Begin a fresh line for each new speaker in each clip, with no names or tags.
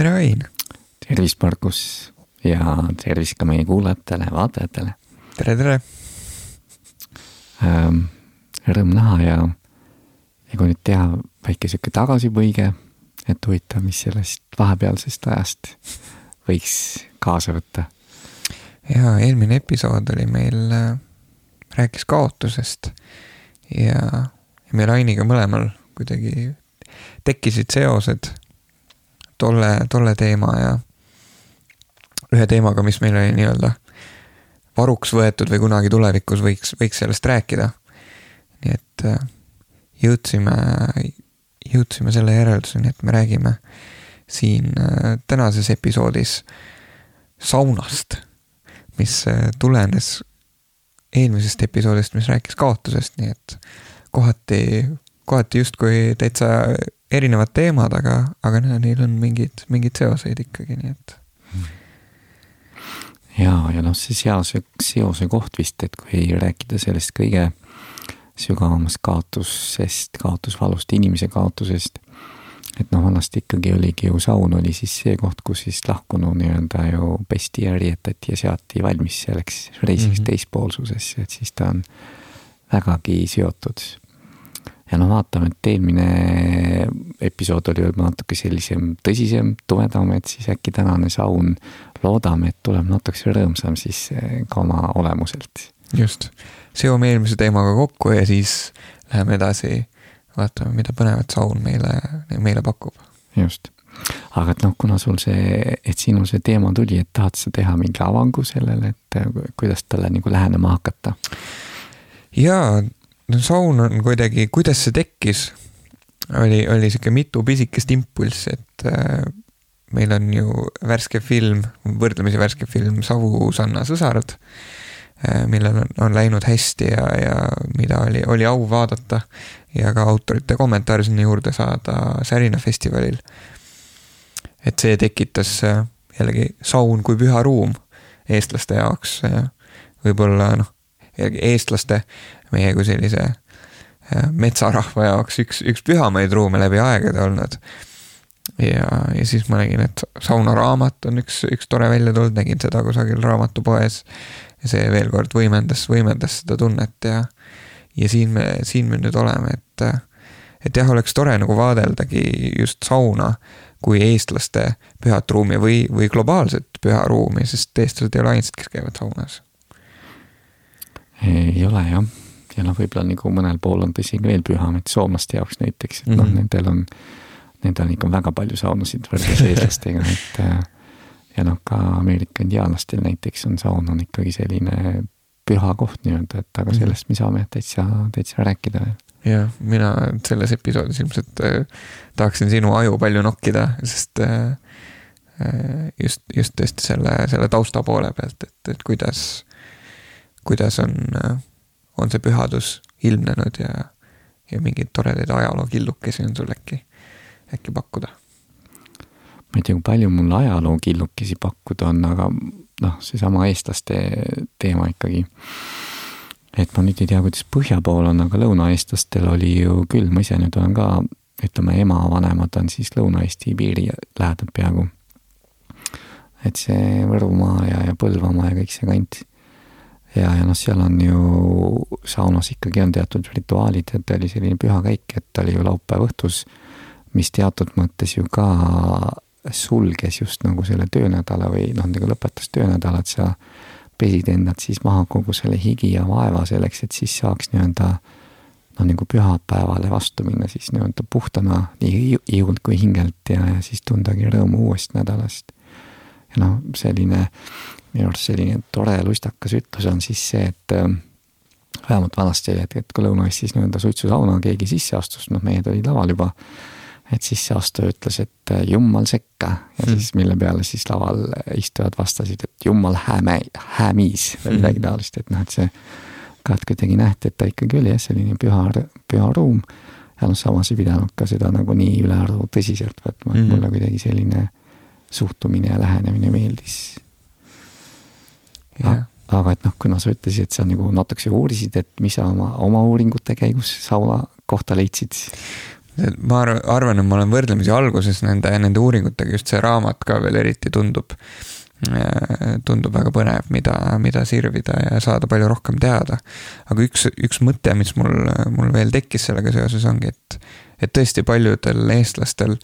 tere, Ain!
tervist, Margus ja tervist ka meie kuulajatele, vaatajatele.
tere, tere
ähm,! Rõõm näha ja, ja kui nüüd teha väike sihuke tagasipõige, et huvitav, mis sellest vahepealsest ajast võiks kaasa võtta.
ja eelmine episood oli meil äh,, rääkis kaotusest ja, ja meil Ainiga mõlemal kuidagi tekkisid seosed tolle, tolle teema ja ühe teemaga, mis meil oli nii-öelda varuks võetud või kunagi tulevikus võiks, võiks sellest rääkida. nii et äh, jõudsime, jõudsime selle järelduseni, et me räägime siin äh, tänases episoodis saunast, mis äh, tulenes eelmisest episoodist, mis rääkis kaotusest, nii et kohati, kohati justkui täitsa erinevad teemad, aga, aga neil on mingid, mingeid seoseid ikkagi, nii et
ja, ja noh, see seose, seose koht vist, et kui rääkida sellest kõige sügavamast kaotusest, kaotusvalust, inimese kaotusest. et noh, vanasti ikkagi oligi ju saun oli siis see koht, kus siis lahkunu nii-öelda ju pesti ja riietati ja seati valmis selleks reisiks mm -hmm. teispoolsusesse, et siis ta on vägagi seotud ja no vaatame, et eelmine episood oli võib-olla natuke sellisem tõsisem, tumedam, et siis äkki tänane saun loodame, et tuleb natukese rõõmsam siis eh, ka oma olemuselt.
just, seome eelmise teemaga kokku ja siis läheme edasi, vaatame, mida põnevat saun meile, meile pakub.
just, aga et noh, kuna sul see, et sinul see teema tuli, et tahad sa teha mingi avangu sellele, et eh, kuidas talle nagu lähenema hakata?
jaa no saun on kuidagi, kuidas see tekkis, oli, oli sihuke mitu pisikest impulssi, et äh, meil on ju värske film, võrdlemisi värske film Savu-Sanna sõsarad äh,, millel on, on läinud hästi ja, ja mida oli, oli au vaadata ja ka autorite kommentaare sinna juurde saada Särina festivalil. et see tekitas äh, jällegi saun kui püha ruum eestlaste jaoks, äh, võib-olla noh, eestlaste meie kui sellise äh, metsarahva jaoks üks, üks pühamaid ruume läbi aegade olnud. ja, ja siis ma nägin, et saunaraamat on üks, üks tore välja tulnud, nägin seda kusagil raamatupoes. ja see veel kord võimendas, võimendas seda tunnet ja, ja siin me, siin me nüüd oleme, et, et jah, oleks tore nagu vaadeldagi just sauna kui eestlaste pühat ruumi või, või globaalset püha ruumi, sest eestlased ei ole ainsad, kes käivad saunas.
ei ole jah ja noh, võib-olla nagu mõnel pool on isegi veel püham, et soomlaste jaoks näiteks, et mm -hmm. noh, mhm. nendel on, nendel on ikka väga palju saunasid võrreldes eestlastega, et äh, ja noh, ka Ameerika indiaanlastel näiteks on saun on ikkagi selline püha koht nii-öelda, et aga mhm. sellest me saame täitsa, täitsa rääkida veel
jah, mina selles episoodis ilmselt äh, tahaksin sinu aju palju nokkida, sest äh, äh, just, just tõesti selle, selle tausta poole pealt, et, et kuidas, kuidas on äh, on see pühadus ilmnenud ja, ja mingeid toredaid ajalookillukesi on sul äkki, äkki pakkuda?
ma ei tea, kui palju mul ajalookillukesi pakkuda on, aga noh, seesama eestlaste teema ikkagi. et ma nüüd ei tea, kuidas põhja pool on, aga lõunaeestlastel oli ju küll, ma ise nüüd olen ka, ütleme, emavanemad on siis Lõuna-Eesti piiri lähedal peaaegu. et see Võrumaa ja, ja Põlvamaa ja kõik see kant ja, ja noh, seal on ju saunas ikkagi on teatud rituaalid, et oli selline püha käik, et oli ju laupäeva õhtus, mis teatud mõttes ju ka sulges just nagu selle töönädala või noh, nagu lõpetas töönädala, et sa pesid endalt siis maha kogu selle higi ja vaeva selleks, et siis saaks nii-öelda noh, nagu pühapäevale vastu minna siis nii-öelda puhtana nii ihult kui hingelt ja, ja siis tundagi rõõmu uuest nädalast. Ja noh, selline minu arust selline tore lustakas ütlus on siis see, et äh, vähemalt vanasti oli, et, et kui Lõuna-Eestis nii-öelda suitsusauna keegi sisse astus, noh, mehed olid laval juba. et sisseastuja ütles, et äh, jummal sekka ja hmm. siis mille peale siis laval istujad vastasid, et jummal hääme, häämiis või midagi hmm. taolist, et noh, et see. ka, et kuidagi nähti, et ta ikkagi oli jah, selline püha, püha ruum. ja noh, samas ei pidanud ka seda nagu nii ülearu tõsiselt võtma, et hmm. mulle kuidagi selline suhtumine ja lähenemine meeldis aga et noh, kuna sa ütlesid, et sa nagu natukese uurisid, et mis sa oma, oma uuringute käigus sauna kohta leidsid?
ma arvan, et ma olen võrdlemisi alguses nende, nende uuringutega, just see raamat ka veel eriti tundub, äh, tundub väga põnev, mida, mida sirvida ja saada palju rohkem teada. aga üks, üks mõte, mis mul, mul veel tekkis sellega seoses, ongi, et, et tõesti paljudel eestlastel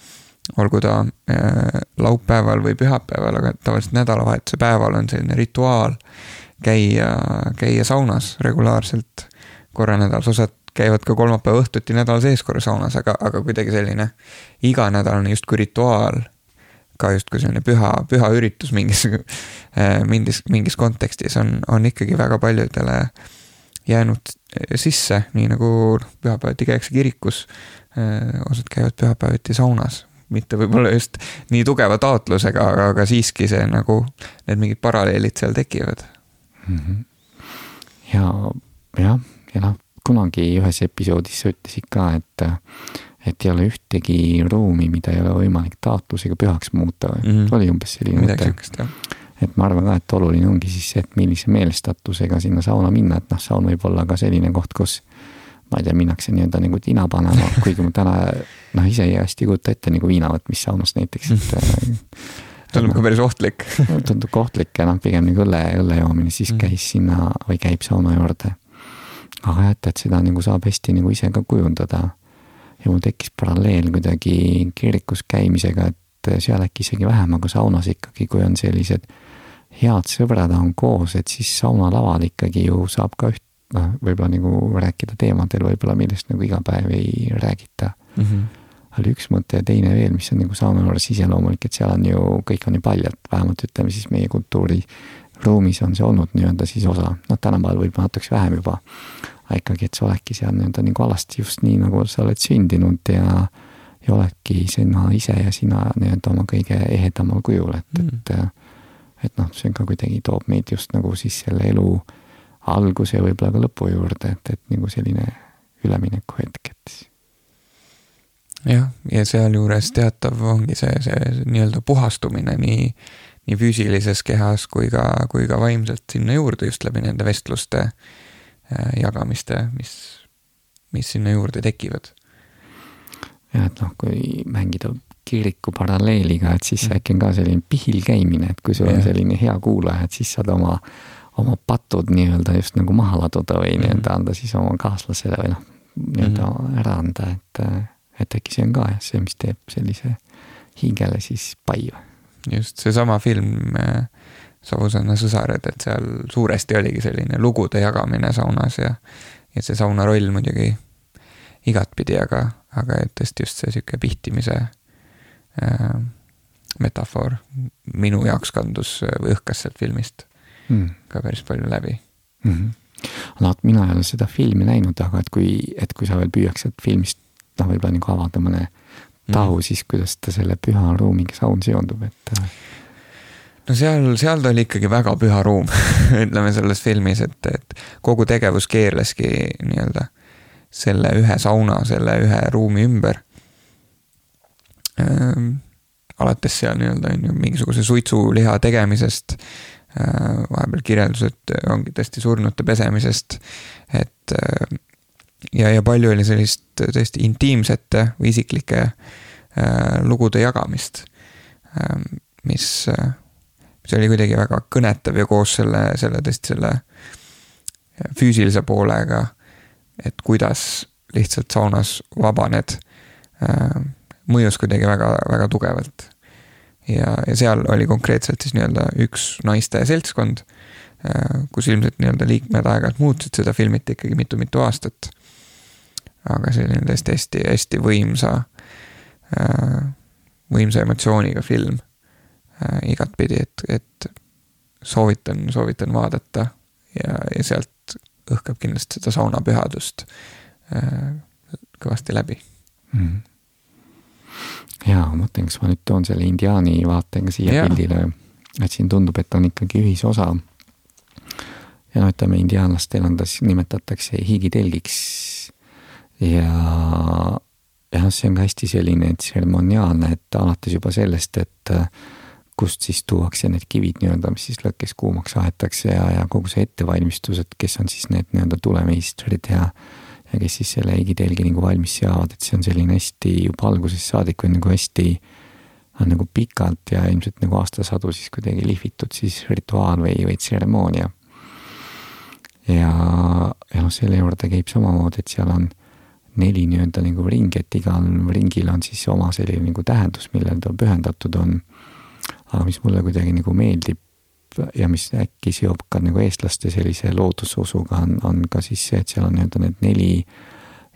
olgu ta äh, laupäeval või pühapäeval, aga tavaliselt nädalavahetuse päeval on selline rituaal käia, käia saunas regulaarselt. Korra nädalas, osad käivad ka kolmapäeva õhtuti nädala sees korra saunas, aga, aga kuidagi selline iganädalane justkui rituaal, ka justkui selline püha, püha üritus mingis, äh, mingis, mingis kontekstis on, on ikkagi väga paljudele jäänud sisse, nii nagu pühapäeviti käiakse kirikus, äh, osad käivad pühapäeviti saunas, mitte võib-olla just nii tugeva taotlusega, aga, aga siiski see nagu, need mingid paralleelid seal tekivad
mm. -hmm. ja, jah, ja noh, kunagi ühes episoodis sa ütlesid ka, et, et ei ole ühtegi ruumi, mida ei ole võimalik taotlusega pühaks muuta või mm, -hmm. oli umbes selline
midagi sihukest, jah
et ma arvan ka, et oluline ongi siis see, et millise meelestatusega sinna sauna minna, et noh, saun võib olla ka selline koht, kus ma ei tea, minnakse nii-öelda nagu tina panema, kuigi ma täna noh, ise hästi ei kujuta ette nagu viina võtmist saunas näiteks, et
tundub ka päris ohtlik
tundub ohtlik ja noh, pigem nagu õlle, õlle joomine siis mm. käis sinna või käib sauna juurde aga jah, et, et seda nagu saab hästi nagu ise ka kujundada. ja mul tekkis paralleel kuidagi kirikus käimisega, et seal äkki isegi vähem, aga saunas ikkagi, kui on sellised head sõbrad on koos, et siis saunalaval ikkagi ju saab ka üht, noh, võib-olla nagu rääkida teemadel võib-olla, millest nagu iga päev ei räägita mm. -hmm. oli üks mõte ja teine veel, mis on nagu sauna juures iseloomulik, et seal on ju, kõik on ju paljalt, vähemalt ütleme siis meie kultuuri ruumis on see olnud nii-öelda siis osa, noh, tänapäeval võib-olla natuke vähem juba. aga ikkagi, et sa oledki seal nii-öelda nagu alasti just nii, nagu sa oled sündinud ja, ja oledki sina ise ja sina nii-öelda oma kõige ehedamal kujul, et mm., et. et noh, see ka kuidagi toob meid just nagu siis selle elu alguse ja võib-olla ka lõpu juurde, et, et nagu selline üleminekuhetk, et
jah, ja sealjuures teatav ongi see, see nii-öelda puhastumine nii nii füüsilises kehas kui ka, kui ka vaimselt sinna juurde just läbi nende vestluste äh, jagamiste, mis, mis sinna juurde tekivad.
jah, et noh, kui mängida kiriku paralleeliga, et siis äkki on ka selline pihil käimine, et kui sul on selline hea kuulaja, et siis saad oma, oma patud nii-öelda just nagu maha laduda või mm. nii-öelda anda siis oma kaaslasele või noh, nii-öelda mm. ära anda, et, et äkki see on ka jah, see, mis teeb sellise hingele siis pai
just seesama film äh, Savusõnne sõsared, et seal suuresti oligi selline lugude jagamine saunas ja, ja see sauna roll muidugi igatpidi, aga, aga et tõesti just see sihuke pihtimise äh, metafoor minu jaoks kandus või õhkas sealt filmist mm. ka päris palju läbi mm.
-hmm. no vot, mina ei ole seda filmi näinud, aga et kui, et kui sa veel püüaks sealt filmist noh, võib-olla nagu avada mõne tahu mm. siis, kuidas ta selle püha ruumiga saun seondub, et? Äh,
no seal, seal ta oli ikkagi väga püha ruum ütleme selles filmis, et, et kogu tegevus keerleski nii-öelda selle ühe sauna, selle ühe ruumi ümber ähm,. alates seal nii-öelda on ju mingisuguse suitsuliha tegemisest äh,, vahepeal kirjeldused ongi tõesti surnute pesemisest, et äh, ja, ja palju oli sellist tõesti intiimsete või isiklike äh, lugude jagamist äh,, mis äh,, mis oli kuidagi väga kõnetav ja koos selle, selle tõesti selle füüsilise poolega, et kuidas lihtsalt saunas vabaned äh,, mõjus kuidagi väga, väga tugevalt. Ja, ja seal oli konkreetselt siis nii-öelda üks naiste seltskond, äh, kus ilmselt nii-öelda liikmed aeg-ajalt muutsid, seda filmiti ikkagi mitu-mitu aastat. Aga selline tõesti hästi, hästi võimsa, äh, võimsa emotsiooniga film äh, igatpidi, et, et soovitan, soovitan vaadata ja, ja sealt õhkab kindlasti seda saunapühadust kõvasti läbi. Mm..
Mõtlen, kas ma nüüd toon selle indiaani vaatega siia ja. pildile, et siin tundub, et on ikkagi ühisosa. ja no ütleme, indiaanlastel on ta siis, nimetatakse higitelgiks ja jah, see on ka hästi selline tseremoniaalne, et alates juba sellest, et äh, kust siis tuuakse need kivid nii-öelda, mis siis lõkkes kuumaks aetakse ja, ja kogu see ettevalmistus, et kes on siis need nii-öelda tulemeistrid ja ja kes siis selle igitelgi nagu valmis seavad, et see on selline hästi juba algusest saadik või nagu hästi on nagu pikalt ja ilmselt nagu aastasadu siis kuidagi lihvitud siis rituaal või, või tseremoonia. ja, ja noh, selle juurde käib samamoodi, et seal on neli nii-öelda nagu ringi, et igal ringil on siis oma selline nagu tähendus, millele ta pühendatud on. aga mis mulle kuidagi nagu meeldib ja mis äkki seob ka nagu eestlaste sellise loodususuga, on, on ka siis see, et seal on nii-öelda need neli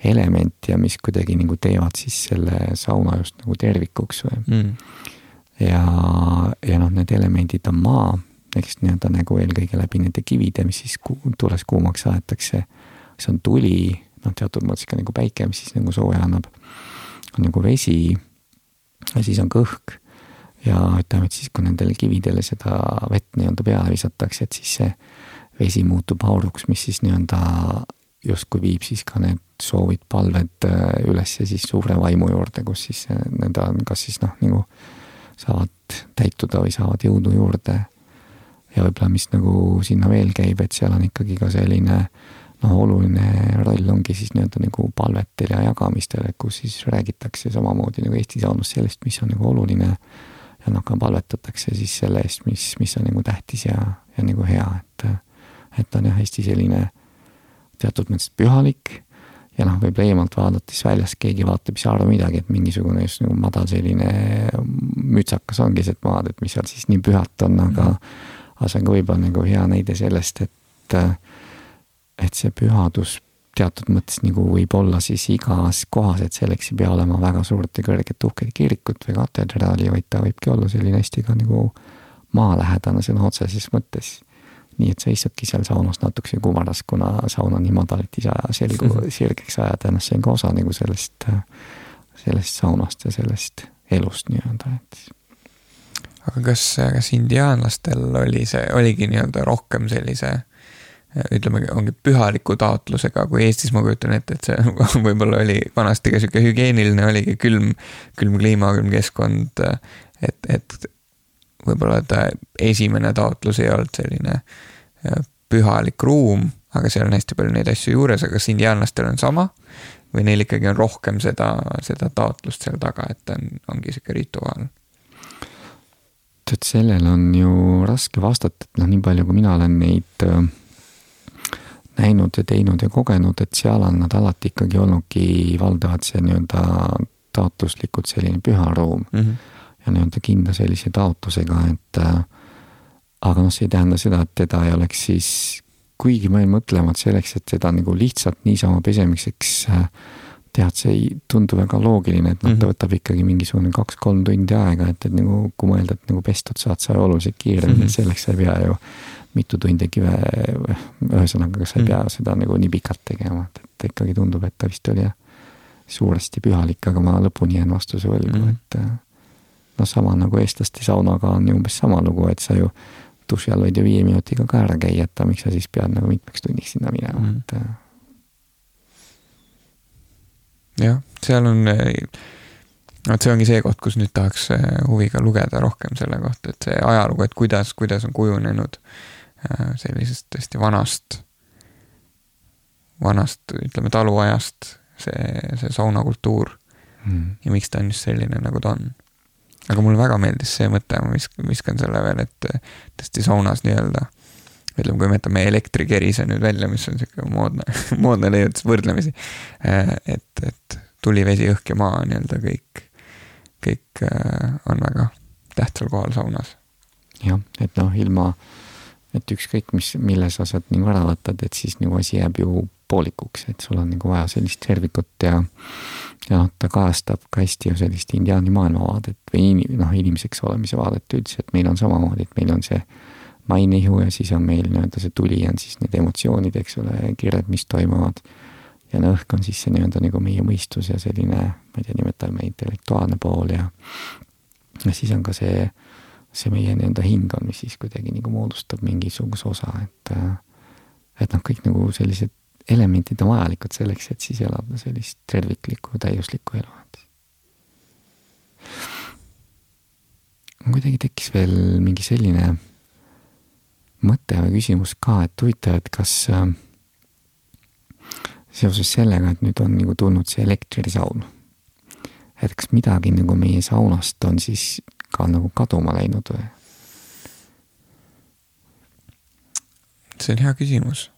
elementi ja mis kuidagi nagu teevad siis selle sauna just nagu tervikuks või mm.. ja, ja noh, need elemendid on maa, eks nii-öelda nagu eelkõige läbi nende kivide, mis siis ku, tules kuumaks aetakse. see on tuli, noh, teatud mõttes ka nagu päike, mis siis nagu sooja annab. on nagu vesi ja siis on kõhk ja ütleme, et siis, kui nendele kividele seda vett nii-öelda peale visatakse, et siis see vesi muutub auruks, mis siis nii-öelda justkui viib siis ka need soovid, palved äh, üles siis suure vaimu juurde, kus siis need on kas siis noh, nagu saavad täituda või saavad jõudu juurde. ja võib-olla, mis nagu sinna veel käib, et seal on ikkagi ka selline noh, oluline roll ongi siis nii-öelda nagu palvetel ja jagamistel, et kus siis räägitakse samamoodi nagu Eesti saunus sellest, mis on nagu oluline ja noh, ka palvetatakse siis selle eest, mis, mis on nagu tähtis ja, ja nagu hea, et, et on jah, hästi selline teatud mõttes pühalik ja noh, võib-olla eemalt vaadates väljas keegi vaatab, ei saa aru midagi, et mingisugune just nagu madal selline mütsakas on keset maad, et mis seal siis nii pühat on, aga mm. aga see on ka võib-olla nagu hea näide sellest, et, et see pühadus teatud mõttes nagu võib olla siis igas kohas, et selleks ei pea olema väga suurt ja kõrget uhket kirikut või katedraali, vaid ta võibki olla selline hästi ka nagu maalähedane sõna otseses mõttes. nii et sa istudki seal saunas natukese kumaras, kuna saun on nii madal, et ei saa selgu sirgeks ajada, noh, see on ka osa nagu sellest, sellest saunast ja sellest elust nii-öelda, et.
aga kas, kas indiaanlastel oli see, oligi nii-öelda rohkem sellise ütleme, ongi pühaliku taotlusega, kui Eestis ma kujutan ette, et see võib-olla oli vanasti ka sihuke hügieeniline, oligi külm, külm kliima, külm keskkond. et, et võib-olla ta esimene taotlus ei olnud selline äh, pühalik ruum, aga seal on hästi palju neid asju juures, aga kas indiaanlastel on sama? või neil ikkagi on rohkem seda, seda taotlust seal taga, et on, ongi sihuke rituaal?
tead, sellele on ju raske vastata, et noh, nii palju, kui mina olen neid äh, näinud ja teinud ja kogenud, et seal on nad alati ikkagi olnudki valdavalt see nii-öelda taotluslikult selline püha ruum mm. -hmm. ja nii-öelda kindla sellise taotlusega, et äh, aga noh, see ei tähenda seda, et teda ei oleks siis, kuigi ma jäin mõtlema, et selleks, et seda nagu lihtsalt niisama pesemiseks äh, teha, et see ei tundu väga loogiline, et noh mm -hmm., ta võtab ikkagi mingisugune kaks-kolm tundi aega, et, et nagu kui mõelda, et nagu pestud saad sa oluliselt kiiremini mm, -hmm. selleks sa ei pea ju mitu tundi kive, ühesõnaga, kas sa ei pea mm. seda nagu nii pikalt tegema, et, et ikkagi tundub, et ta vist oli suuresti pühalik, aga ma lõpuni jään vastuse võlgu mm., et äh, noh, sama nagu eestlaste saunaga on ju umbes sama lugu, et sa ju duši all võid ju viie minutiga ka ära käia, et miks sa siis pead nagu mitmeks tunniks sinna minema mm., et äh.
jah, seal on, vot see ongi see koht, kus nüüd tahaks huviga lugeda rohkem selle kohta, et see ajalugu, et kuidas, kuidas on kujunenud äh, Äh, sellisest tõesti vanast, vanast, ütleme taluajast see, see saunakultuur mm. ja miks ta on just selline, nagu ta on. aga mulle väga meeldis see mõte, ma visk-, viskan selle veel, et tõesti saunas nii-öelda ütleme, kui me jätame elektrikerise nüüd välja, mis on sihuke moodne, moodne leiutis võrdlemisi. Äh, et, et tuli, vesi, õhk ja maa nii-öelda kõik, kõik äh, on väga tähtsal kohal saunas.
jah, et noh, ilma äh, et ükskõik, mis, mille sa sealt nagu ära võtad, et siis nagu asi jääb ju poolikuks, et sul on nagu vaja sellist tervikut ja ja noh, ta kajastab ka hästi ju sellist indiaani maailmavaadet või noh, inimeseks olemise vaadet üldse, et meil on samamoodi, et meil on see naine-ihu ja siis on meil nii-öelda see tuli on siis need emotsioonid, eks ole, kirjad, mis toimuvad. ja no õhk on siis see nii-öelda nagu meie mõistus ja selline, ma ei tea, nimetame intellektuaalne pool ja ja siis on ka see äh, see meie nii-öelda hing on, mis siis kuidagi nagu moodustab mingisuguse osa, et et noh, kõik nagu sellised elemendid on vajalikud selleks, et siis elada sellist terviklikku, täiuslikku elu. kuidagi tekkis veel mingi selline mõte või küsimus ka, et huvitav, et kas seoses sellega, et nüüd on nagu tulnud see elektrisaun. et kas midagi nagu meie saunast on siis ka nagu kaduma läinud või?
see on hea küsimus.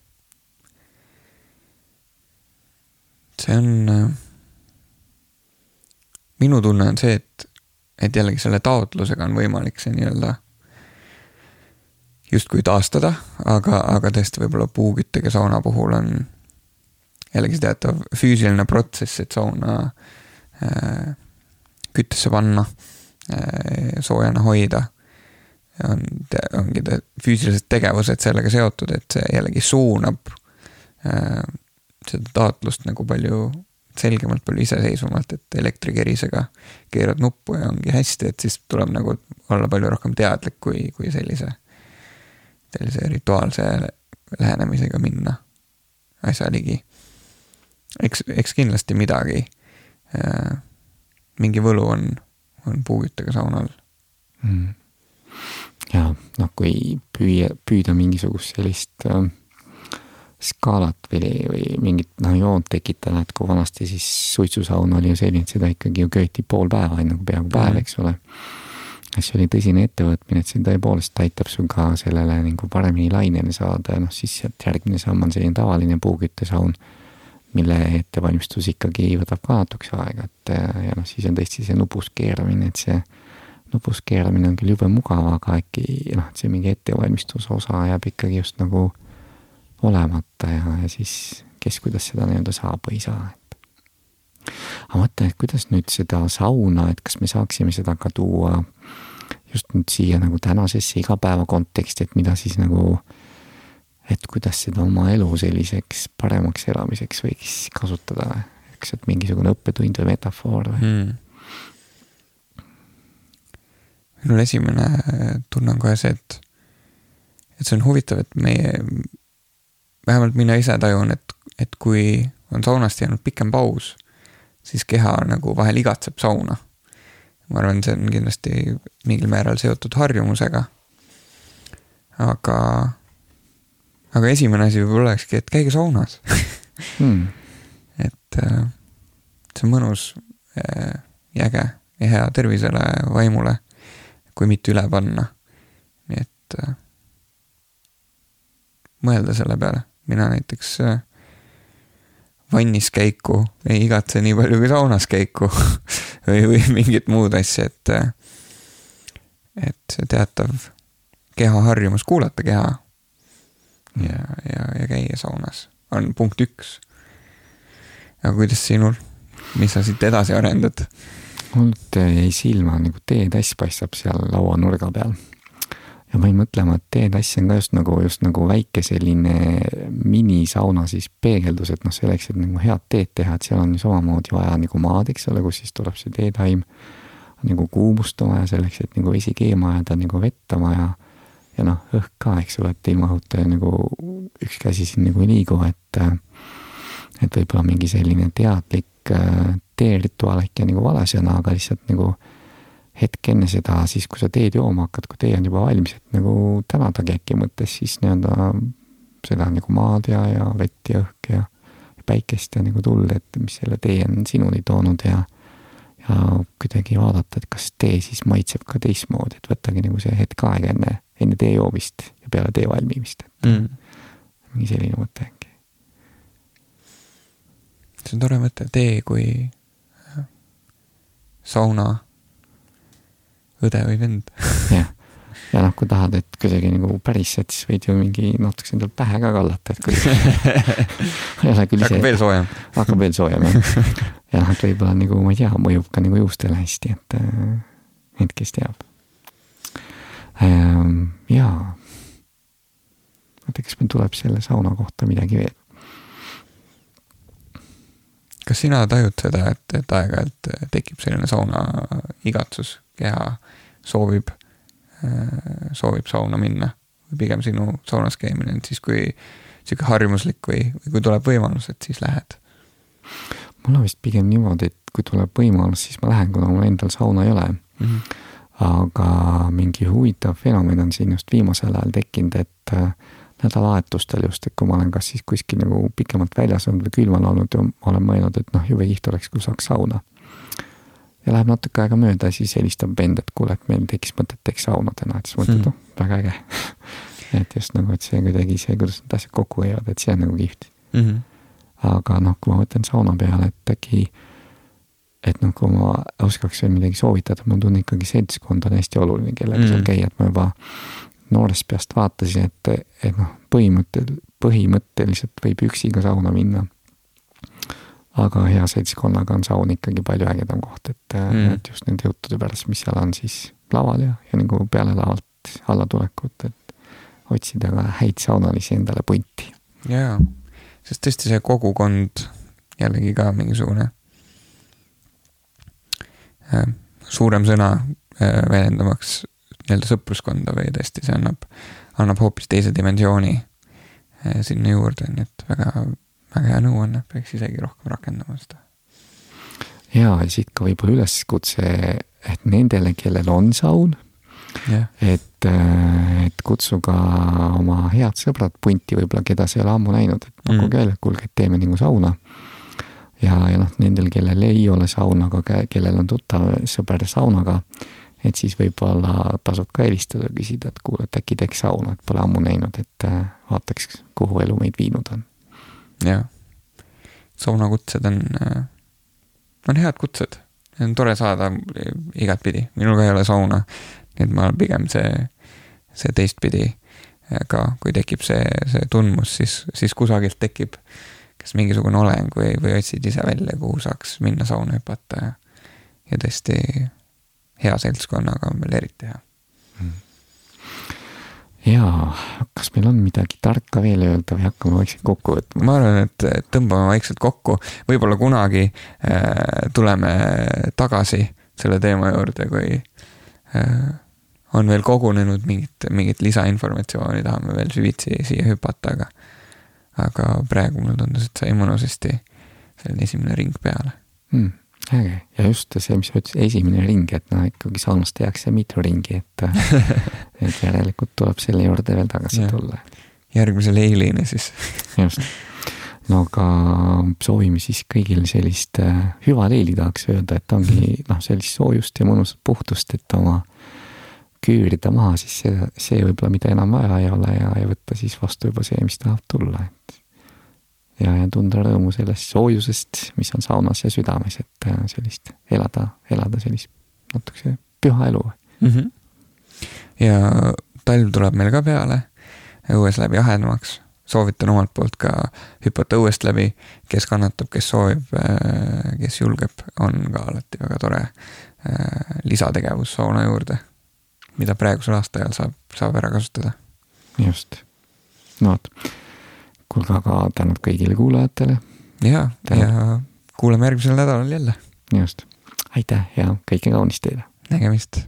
see on, äh, minu tunne on see, et, et jällegi selle taotlusega on võimalik see nii-öelda justkui taastada, aga, aga tõesti võib-olla puuküttega sauna puhul on jällegi see teatav füüsiline protsess, et sauna äh, küttesse panna äh,, soojana hoida. on, ongi te, füüsilised tegevused sellega seotud, et see jällegi suunab äh, seda taotlust nagu palju selgemalt, palju iseseisvamalt, et elektrikerisega keerad nuppu ja ongi hästi, et siis tuleb nagu olla palju rohkem teadlik, kui, kui sellise, sellise rituaalse lähenemisega minna asja ligi eks, eks kindlasti midagi, äh, mingi võlu on, on puuküttega saunal
mm.. ja noh, kui püüa, püüda mingisugust sellist äh, skaalat või, või mingit noh, joont tekitada, et kui vanasti siis suitsusaun oli ju selline, et seda ikkagi ju köeti pool päeva, nagu peaaegu päev, eks ole. see oli tõsine ettevõtmine, et see tõepoolest aitab sul ka sellele nagu paremini lainele saada ja noh, siis sealt järgmine samm on selline tavaline puuküttesaun mille ettevalmistus ikkagi võtab ka natukese aega, et ja noh, siis on tõesti see nupus keeramine, et see nupus keeramine on küll jube mugav, aga äkki noh, et see mingi ettevalmistuse osa jääb ikkagi just nagu olemata ja, ja siis kes kuidas seda nii-öelda saab või ei saa, et. aga mõtle, et kuidas nüüd seda sauna, et kas me saaksime seda ka tuua just nüüd siia nagu tänasesse igapäeva konteksti, et mida siis nagu äh, et kuidas seda oma elu selliseks paremaks elamiseks võiks kasutada, eks, et mingisugune õppetund või metafoor või hmm.?
minul esimene tunne on kohe see, et, et see on huvitav, et meie, vähemalt mina ise tajun, et, et kui on saunast jäänud pikem paus, siis keha nagu vahel igatseb sauna. ma arvan, see on kindlasti mingil määral seotud harjumusega. aga aga esimene asi võib-olla olekski, et käige saunas hmm. et äh, see on mõnus äh, äge ja hea tervisele, vaimule, kui mitte üle panna. nii et äh, mõelda selle peale, mina näiteks äh, vannis käiku ei igatse nii palju kui saunas käiku või, või mingit muud asja, et, äh, et see teatav kehaharjumus, kuulata keha ja, ja, ja käia saunas on punkt üks. aga kuidas sinul, mis sa siit edasi arendad?
mul jäi silma nagu teetass paistab seal lauanurga peal. ja ma jäin mõtlema, et teetass on ka just nagu, just nagu väike selline minisauna siis peegeldus, et noh, selleks, et nagu head teed teha, et seal on ju samamoodi vaja nagu maad, eks ole, kus siis tuleb see teetaim nagu kuumustama ja selleks, et nagu vesi keema ajada, nagu vettama ja ja noh, õhk ka, eks ole, et ilma õhuta nagu üks käsi siin nagu ei liigu, et et võib-olla mingi selline teadlik äh, teerituaal äkki on nagu vale sõna, aga lihtsalt nagu hetk enne seda, siis kui sa teed jooma hakkad, kui tee on juba valmis, et nagu tänadagi äkki mõttes siis nii-öelda seda nagu maad ja, ja vett ja õhk ja päikest ja nagu tuld, et mis selle tee on sinuni toonud ja ja kuidagi vaadata, et kas tee siis maitseb ka teistmoodi, et võttagi nagu see hetk aega enne enne tee joomist ja peale tee valmimist, et mm. mingi selline mõte äkki.
see on tore mõte, tee kui sauna õde või vend.
jah, ja noh, kui tahad, et kuidagi nagu päris, et siis võid ju mingi natukese endale pähe ka kallata, et kui
ei ole küll ise. hakkab veel soojem.
hakkab veel soojem, jah. ja noh, et võib-olla nagu, ma ei tea, mõjub ka nagu juustele hästi, et, et kes teab jaa. oota, kas meil tuleb selle sauna kohta midagi veel?
kas sina tajud seda, et, et aeg-ajalt tekib selline sauna igatsus, keha soovib, äh, soovib sauna minna või pigem sinu saunas käimine on siis, kui sihuke harjumuslik või, või kui tuleb võimalus, et siis lähed?
mul on vist pigem niimoodi, et kui tuleb võimalus, siis ma lähen, kuna mul endal sauna ei ole mm. -hmm aga mingi huvitav fenomen on siin just viimasel ajal tekkinud, et äh, nädalavahetustel just, et kui ma olen kas siis kuskil nagu pikemalt väljas olnud või külmal olnud ja ma olen mõelnud, et noh, jube kihvt oleks, kui saaks sauna. ja läheb natuke aega mööda, siis helistab vend, et kuule, et meil tekkis mõte, et teeks sauna täna, et siis mõtled noh, väga äge et just nagu, et see kuidagi see, kuidas need asjad kokku käivad, et see on nagu kihvt
mm. -hmm.
aga noh, kui ma mõtlen sauna peale, et äkki, et noh, kui ma oskaks veel midagi soovitada, ma tunnen ikkagi seltskond on hästi oluline, kellega mm seal käia, et ma juba noorest peast vaatasin, et, et noh, põhimõttel, põhimõtteliselt võib üksi ka sauna minna. aga hea seltskonnaga on saun ikkagi palju ägedam koht, et mm., et just nende juttude pärast, mis seal on siis laval ja, ja nagu peale lavalt allatulekut, et otsida ka häid saunalisi endale punti.
jaa, sest tõesti see kogukond jällegi ka mingisugune äh, suurem sõna äh, väljendamaks nii-öelda sõpruskonda või tõesti see annab, annab hoopis teise dimensiooni äh, sinna juurde, nii et väga, väga hea nõuanne, peaks isegi rohkem rakendama seda.
ja siit ka võib-olla üleskutse, et nendele, kellel on saun
yeah.,
et, äh, et kutsuge oma head sõbrad punti võib-olla, keda sa ei ole ammu näinud, et pakkuge mm. välja, et kuulge, et teeme nagu sauna. Ja, ja noh, nendel, kellel ei ole sauna, aga kellel on tuttav sõber saunaga, et siis võib-olla tasub ka helistada, küsida, et kuule, et äkki teeks sauna, et pole ammu näinud, et äh, vaataks, kuhu elu meid viinud on.
jah, saunakutsed on, äh, on head kutsed, on tore saada igatpidi, minul ka ei ole sauna. Nii et ma pigem see, see teistpidi ka, kui tekib see, see tundmus, siis, siis kusagilt tekib kas mingisugune oleng või, või otsid ise välja, kuhu saaks minna sauna hüpata ja, ja tõesti hea seltskonnaga on veel eriti hea mm.
jaa, kas meil on midagi tarka veel öelda või hakkame vaikselt kokku võtma?
ma arvan, et tõmbame vaikselt kokku, võib-olla kunagi äh, tuleme tagasi selle teema juurde, kui äh, on veel kogunenud mingit, mingit lisainformatsiooni, tahame veel süvitsi siia hüpata, aga aga praegu mulle tundus, et sai mõnusasti selline esimene ring peale
hmm,. äge ja just see, mis sa ütlesid, esimene ring, et noh, ikkagi saunas tehakse mitu ringi, et et järelikult tuleb selle juurde veel tagasi ja. tulla.
järgmise leilini siis
just no aga soovime siis kõigile sellist äh, hüva leili, tahaks öelda, et ongi noh, sellist soojust ja mõnusat puhtust, et oma küürida maha siis see, see võib-olla, mida enam vaja ei ole ja, ja võtta siis vastu juba see, mis tahab tulla, et. ja, ja tunda rõõmu sellest soojusest, mis on saunas ja südames, et äh, sellist elada, elada sellist natukese püha elu
mm. -hmm. ja talv tuleb meil ka peale, õues läheb jahedamaks, soovitan omalt poolt ka hüpata õuest läbi, kes kannatab, kes soovib, äh, kes julgeb, on ka alati väga tore äh, lisategevus sauna juurde mida praegusel aastaajal saab, saab ära kasutada.
just, no vot. kuulge, aga tänud kõigile kuulajatele.
ja, ja kuulame järgmisel nädalal jälle.
just, aitäh ja kõike kaunist teile.
nägemist